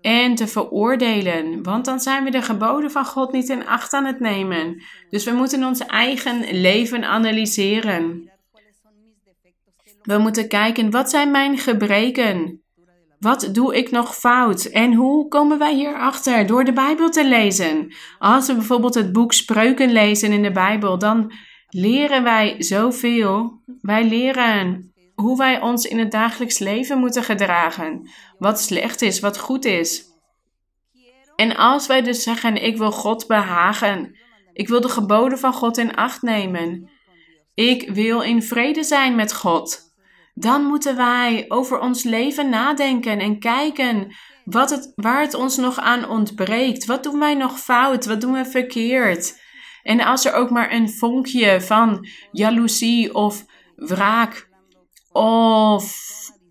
en te veroordelen. Want dan zijn we de geboden van God niet in acht aan het nemen. Dus we moeten ons eigen leven analyseren. We moeten kijken, wat zijn mijn gebreken? Wat doe ik nog fout? En hoe komen wij hierachter? Door de Bijbel te lezen. Als we bijvoorbeeld het boek Spreuken lezen in de Bijbel, dan leren wij zoveel. Wij leren hoe wij ons in het dagelijks leven moeten gedragen. Wat slecht is, wat goed is. En als wij dus zeggen: Ik wil God behagen. Ik wil de geboden van God in acht nemen. Ik wil in vrede zijn met God dan moeten wij over ons leven nadenken en kijken wat het, waar het ons nog aan ontbreekt. Wat doen wij nog fout? Wat doen we verkeerd? En als er ook maar een vonkje van jaloezie of wraak of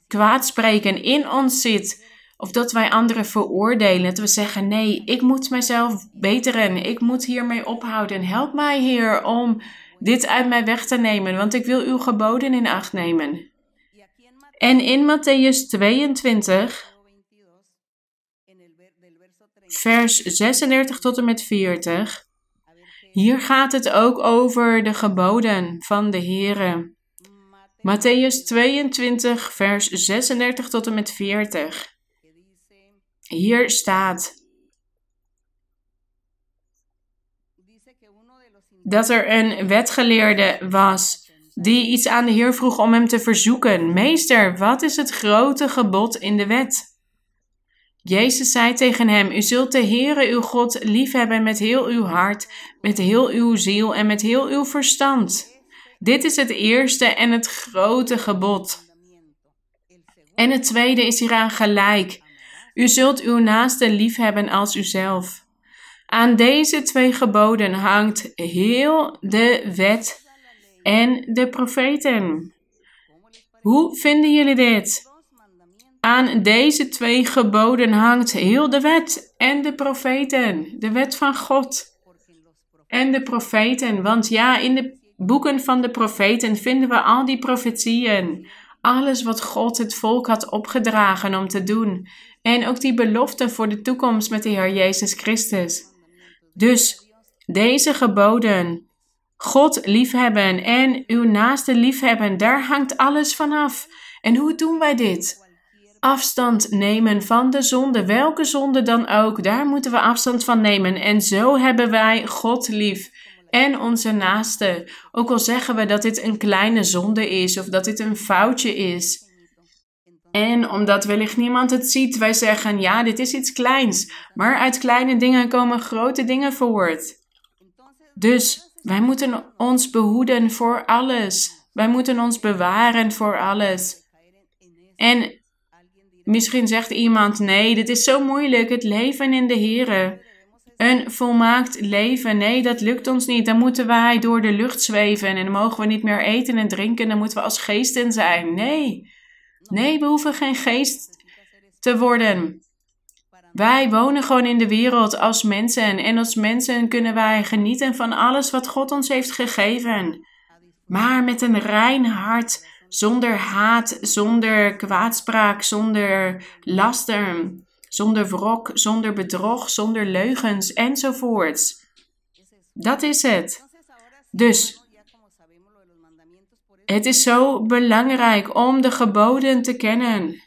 kwaadspreken in ons zit, of dat wij anderen veroordelen, dat we zeggen: nee, ik moet mezelf beteren, ik moet hiermee ophouden. Help mij, Heer, om dit uit mij weg te nemen, want ik wil uw geboden in acht nemen. En in Matthäus 22, vers 36 tot en met 40, hier gaat het ook over de geboden van de Here. Matthäus 22, vers 36 tot en met 40. Hier staat dat er een wetgeleerde was die iets aan de Heer vroeg om hem te verzoeken: Meester, wat is het grote gebod in de wet? Jezus zei tegen hem: U zult de Heere uw God liefhebben met heel uw hart, met heel uw ziel en met heel uw verstand. Dit is het eerste en het grote gebod. En het tweede is hieraan gelijk. U zult uw naaste liefhebben als uzelf. Aan deze twee geboden hangt heel de wet en de profeten. Hoe vinden jullie dit? Aan deze twee geboden hangt heel de wet en de profeten, de wet van God en de profeten. Want ja, in de boeken van de profeten vinden we al die profetieën. Alles wat God het volk had opgedragen om te doen. En ook die beloften voor de toekomst met de Heer Jezus Christus. Dus deze geboden God liefhebben en uw naaste liefhebben, daar hangt alles vanaf. En hoe doen wij dit? Afstand nemen van de zonde, welke zonde dan ook, daar moeten we afstand van nemen. En zo hebben wij God lief en onze naaste. Ook al zeggen we dat dit een kleine zonde is of dat dit een foutje is. En omdat wellicht niemand het ziet, wij zeggen ja, dit is iets kleins. Maar uit kleine dingen komen grote dingen voort. Dus wij moeten ons behoeden voor alles. Wij moeten ons bewaren voor alles. En misschien zegt iemand: nee, dit is zo moeilijk, het leven in de Here. Een volmaakt leven, nee, dat lukt ons niet. Dan moeten wij door de lucht zweven en dan mogen we niet meer eten en drinken. Dan moeten we als geesten zijn. Nee, nee, we hoeven geen geest te worden. Wij wonen gewoon in de wereld als mensen en als mensen kunnen wij genieten van alles wat God ons heeft gegeven. Maar met een rein hart, zonder haat, zonder kwaadspraak, zonder laster, zonder wrok, zonder bedrog, zonder leugens enzovoorts. Dat is het. Dus het is zo belangrijk om de geboden te kennen.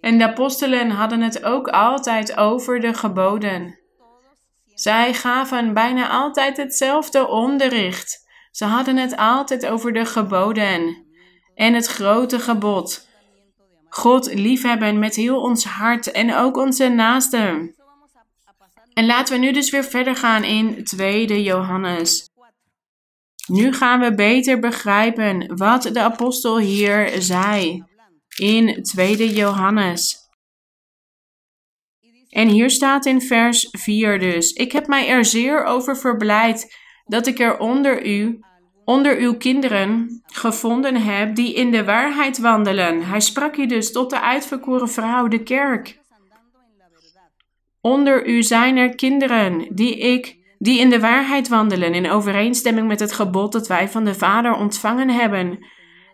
En de apostelen hadden het ook altijd over de geboden. Zij gaven bijna altijd hetzelfde onderricht. Ze hadden het altijd over de geboden en het grote gebod. God liefhebben met heel ons hart en ook onze naasten. En laten we nu dus weer verder gaan in 2 Johannes. Nu gaan we beter begrijpen wat de apostel hier zei in 2 Johannes. En hier staat in vers 4 dus: Ik heb mij er zeer over verblijd dat ik er onder u, onder uw kinderen, gevonden heb die in de waarheid wandelen. Hij sprak hier dus tot de uitverkoren vrouw, de kerk. Onder u zijn er kinderen die ik die in de waarheid wandelen in overeenstemming met het gebod dat wij van de Vader ontvangen hebben.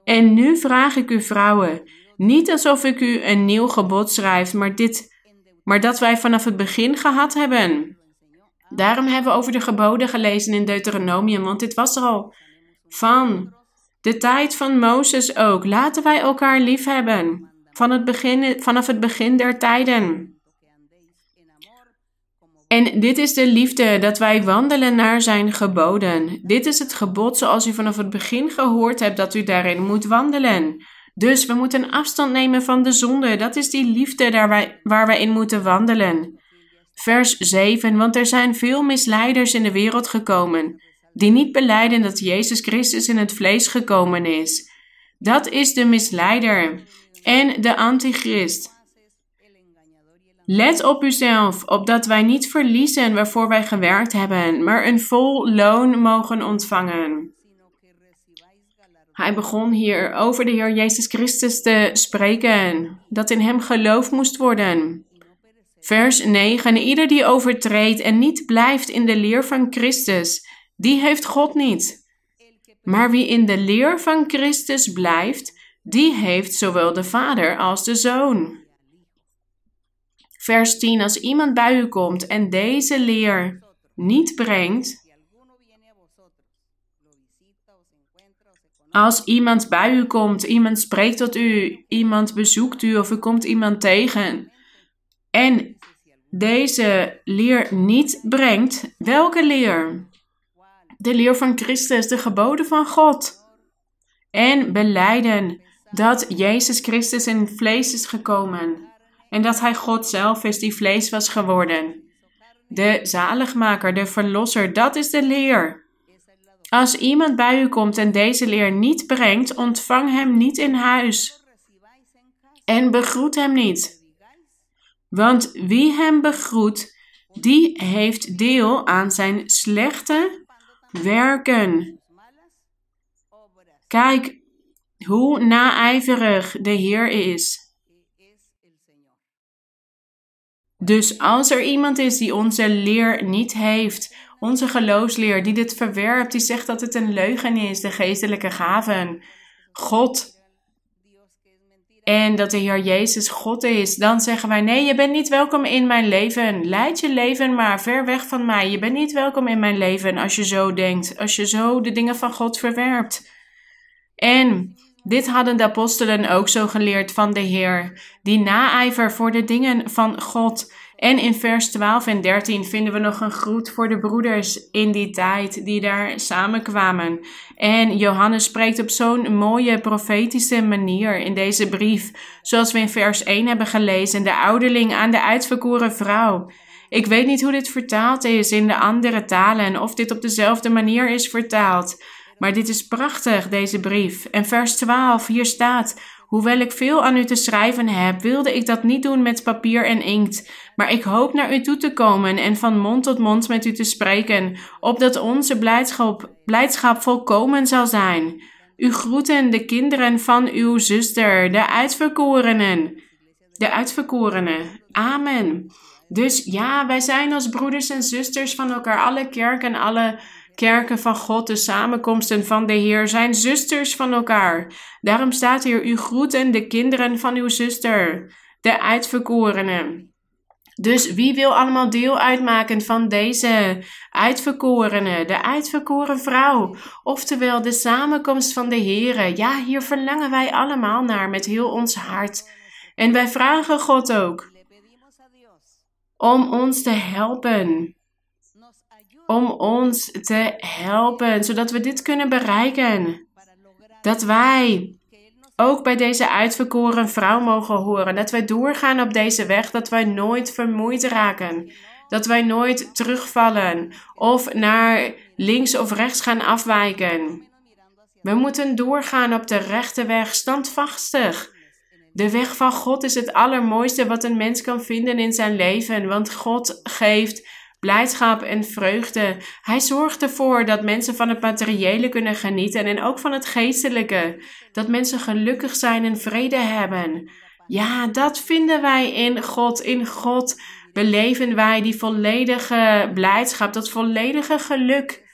En nu vraag ik u vrouwen, niet alsof ik u een nieuw gebod schrijf, maar dit, maar dat wij vanaf het begin gehad hebben. Daarom hebben we over de geboden gelezen in Deuteronomium, want dit was er al van de tijd van Mozes ook. Laten wij elkaar lief hebben van het begin, vanaf het begin der tijden. En dit is de liefde, dat wij wandelen naar zijn geboden. Dit is het gebod zoals u vanaf het begin gehoord hebt dat u daarin moet wandelen. Dus we moeten afstand nemen van de zonde. Dat is die liefde daar wij, waar wij in moeten wandelen. Vers 7. Want er zijn veel misleiders in de wereld gekomen, die niet beleiden dat Jezus Christus in het vlees gekomen is. Dat is de misleider en de antichrist. Let op uzelf, opdat wij niet verliezen waarvoor wij gewerkt hebben, maar een vol loon mogen ontvangen. Hij begon hier over de Heer Jezus Christus te spreken, dat in hem geloof moest worden. Vers 9. Ieder die overtreedt en niet blijft in de leer van Christus, die heeft God niet. Maar wie in de leer van Christus blijft, die heeft zowel de Vader als de Zoon. Vers 10. Als iemand bij u komt en deze leer niet brengt, als iemand bij u komt, iemand spreekt tot u, iemand bezoekt u of u komt iemand tegen en deze leer niet brengt, welke leer? De leer van Christus, de geboden van God. En beleiden dat Jezus Christus in vlees is gekomen en dat hij God zelf is die vlees was geworden. De zaligmaker, de verlosser, dat is de leer. Als iemand bij u komt en deze leer niet brengt, ontvang hem niet in huis en begroet hem niet. Want wie hem begroet, die heeft deel aan zijn slechte werken. Kijk hoe naijverig de Heer is. Dus als er iemand is die onze leer niet heeft, onze geloofsleer, die dit verwerpt, die zegt dat het een leugen is, de geestelijke gaven, God, en dat de Heer Jezus God is, dan zeggen wij: Nee, je bent niet welkom in mijn leven. Leid je leven maar ver weg van mij. Je bent niet welkom in mijn leven als je zo denkt, als je zo de dingen van God verwerpt. En dit hadden de apostelen ook zo geleerd van de Heer, die naijver voor de dingen van God. En in vers 12 en 13 vinden we nog een groet voor de broeders in die tijd die daar samenkwamen. En Johannes spreekt op zo'n mooie profetische manier in deze brief, zoals we in vers 1 hebben gelezen, de ouderling aan de uitverkoren vrouw. Ik weet niet hoe dit vertaald is in de andere talen, of dit op dezelfde manier is vertaald. Maar dit is prachtig, deze brief. En vers 12, hier staat: Hoewel ik veel aan u te schrijven heb, wilde ik dat niet doen met papier en inkt. Maar ik hoop naar u toe te komen en van mond tot mond met u te spreken, opdat onze blijdschap, volkomen zal zijn. U groeten de kinderen van uw zuster, de uitverkorenen. De uitverkorenen. Amen. Dus ja, wij zijn als broeders en zusters van elkaar. Alle kerken en alle kerken van God, de samenkomsten van de Heer, zijn zusters van elkaar. Daarom staat hier: U groeten de kinderen van uw zuster, de uitverkorenen. Dus wie wil allemaal deel uitmaken van deze uitverkorene, de uitverkoren vrouw, oftewel de samenkomst van de Here? Ja, hier verlangen wij allemaal naar met heel ons hart. En wij vragen God ook om ons te helpen. Om ons te helpen, zodat we dit kunnen bereiken. Dat wij ook bij deze uitverkoren vrouw mogen horen. Dat wij doorgaan op deze weg, dat wij nooit vermoeid raken. Dat wij nooit terugvallen of naar links of rechts gaan afwijken. We moeten doorgaan op de rechte weg, standvastig. De weg van God is het allermooiste wat een mens kan vinden in zijn leven, want God geeft blijdschap en vreugde. Hij zorgt ervoor dat mensen van het materiële kunnen genieten en ook van het geestelijke. Dat mensen gelukkig zijn en vrede hebben. Ja, dat vinden wij in God. In God beleven wij die volledige blijdschap, dat volledige geluk.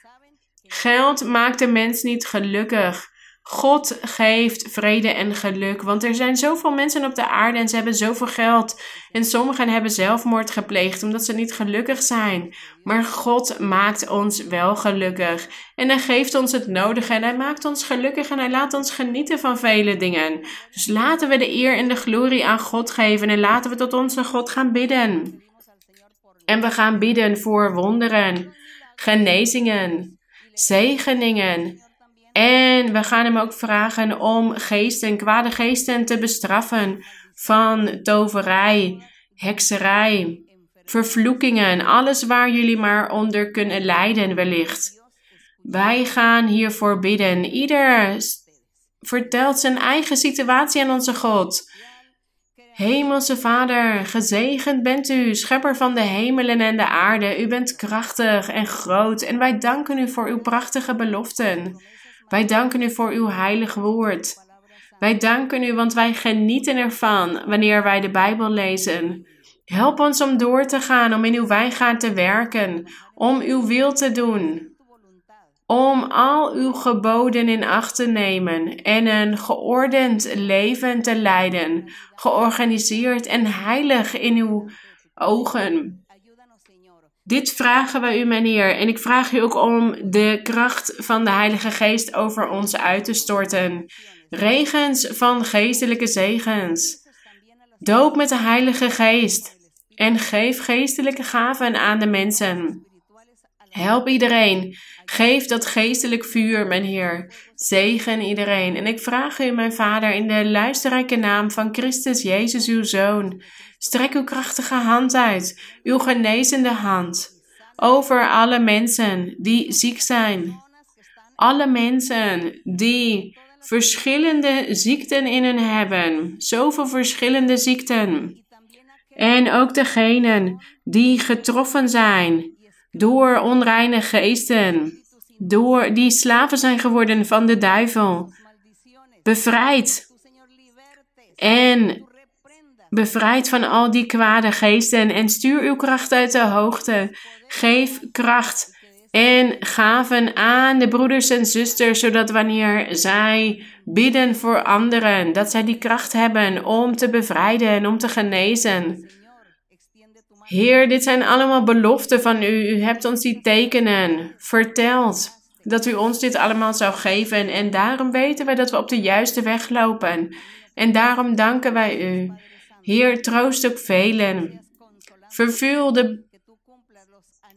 Geld maakt de mens niet gelukkig. God geeft vrede en geluk. Want er zijn zoveel mensen op de aarde en ze hebben zoveel geld. En sommigen hebben zelfmoord gepleegd omdat ze niet gelukkig zijn. Maar God maakt ons wel gelukkig. En hij geeft ons het nodige en hij maakt ons gelukkig en hij laat ons genieten van vele dingen. Dus laten we de eer en de glorie aan God geven en laten we tot onze God gaan bidden. En we gaan bidden voor wonderen, genezingen, zegeningen en we gaan hem ook vragen om geesten, kwade geesten te bestraffen van toverij, hekserij, vervloekingen, alles waar jullie maar onder kunnen lijden wellicht. Wij gaan hiervoor bidden. Ieder vertelt zijn eigen situatie aan onze God. Hemelse Vader, gezegend bent u, schepper van de hemelen en de aarde. U bent krachtig en groot en wij danken u voor uw prachtige beloften. Wij danken u voor uw heilig woord. Wij danken u, want wij genieten ervan wanneer wij de Bijbel lezen. Help ons om door te gaan, om in uw wijngaard te werken, om uw wil te doen. Om al uw geboden in acht te nemen en een geordend leven te leiden, georganiseerd en heilig in uw ogen. Dit vragen we u, meneer, en ik vraag u ook om de kracht van de Heilige Geest over ons uit te storten. Regens van geestelijke zegens. Doop met de Heilige Geest en geef geestelijke gaven aan de mensen. Help iedereen. Geef dat geestelijk vuur, mijn Heer. Zegen iedereen. En ik vraag u, mijn Vader, in de luisterrijke naam van Christus Jezus, uw Zoon Strek uw krachtige hand uit, uw genezende hand, over alle mensen die ziek zijn. Alle mensen die verschillende ziekten in hun hebben, zoveel verschillende ziekten. En ook degenen die getroffen zijn door onreine geesten, door die slaven zijn geworden van de duivel. Bevrijd en Bevrijd van al die kwade geesten en stuur uw kracht uit de hoogte. Geef kracht en gaven aan de broeders en zusters, zodat wanneer zij bidden voor anderen, dat zij die kracht hebben om te bevrijden en om te genezen. Heer, dit zijn allemaal beloften van u. U hebt ons die tekenen verteld dat u ons dit allemaal zou geven. En daarom weten wij dat we op de juiste weg lopen. En daarom danken wij u. Heer, troost ook velen. Vervul de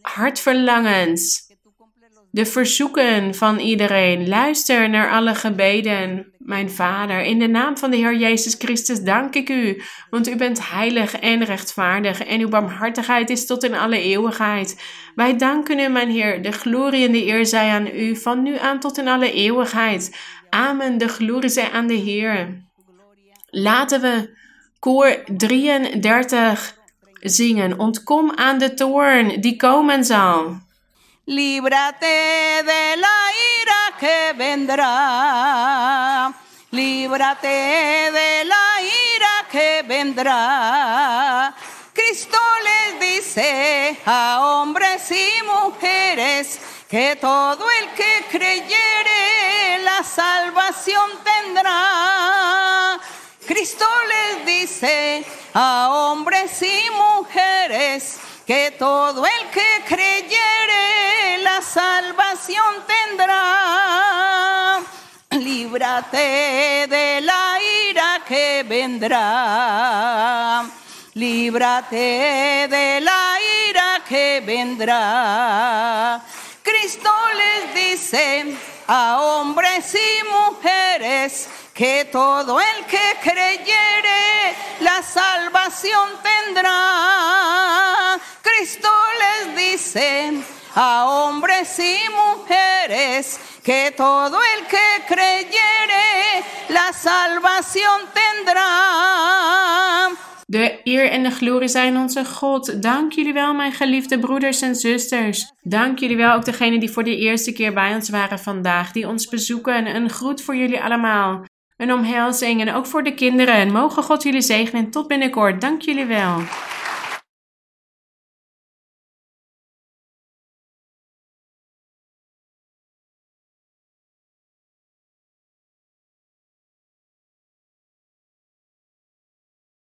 hartverlangens, de verzoeken van iedereen. Luister naar alle gebeden, mijn Vader. In de naam van de Heer Jezus Christus dank ik u, want u bent heilig en rechtvaardig en uw barmhartigheid is tot in alle eeuwigheid. Wij danken u, mijn Heer. De glorie en de eer zij aan u, van nu aan tot in alle eeuwigheid. Amen. De glorie zij aan de Heer. Laten we koor 33 zingen. Ontkom aan de toorn die komen zal. Líbrate de la ira que vendrá. Líbrate de la ira que vendrá. Cristo les dice a hombres y mujeres que todo el que creyere la salvación tendrá. Cristo les dice a hombres y mujeres que todo el que creyere salvación tendrá. Líbrate de la ira que vendrá. Líbrate de la ira que vendrá. Cristo les dice a hombres y mujeres que todo el que creyere la salvación tendrá. Cristo les dice a hombres y mujeres que todo el que creyere la salvación tendrá. De eer en de glorie zijn onze God. Dank jullie wel, mijn geliefde broeders en zusters. Dank jullie wel ook degenen die voor de eerste keer bij ons waren vandaag, die ons bezoeken. Een groet voor jullie allemaal. Een omhelzing en ook voor de kinderen. Mogen God jullie zegenen. Tot binnenkort. Dank jullie wel.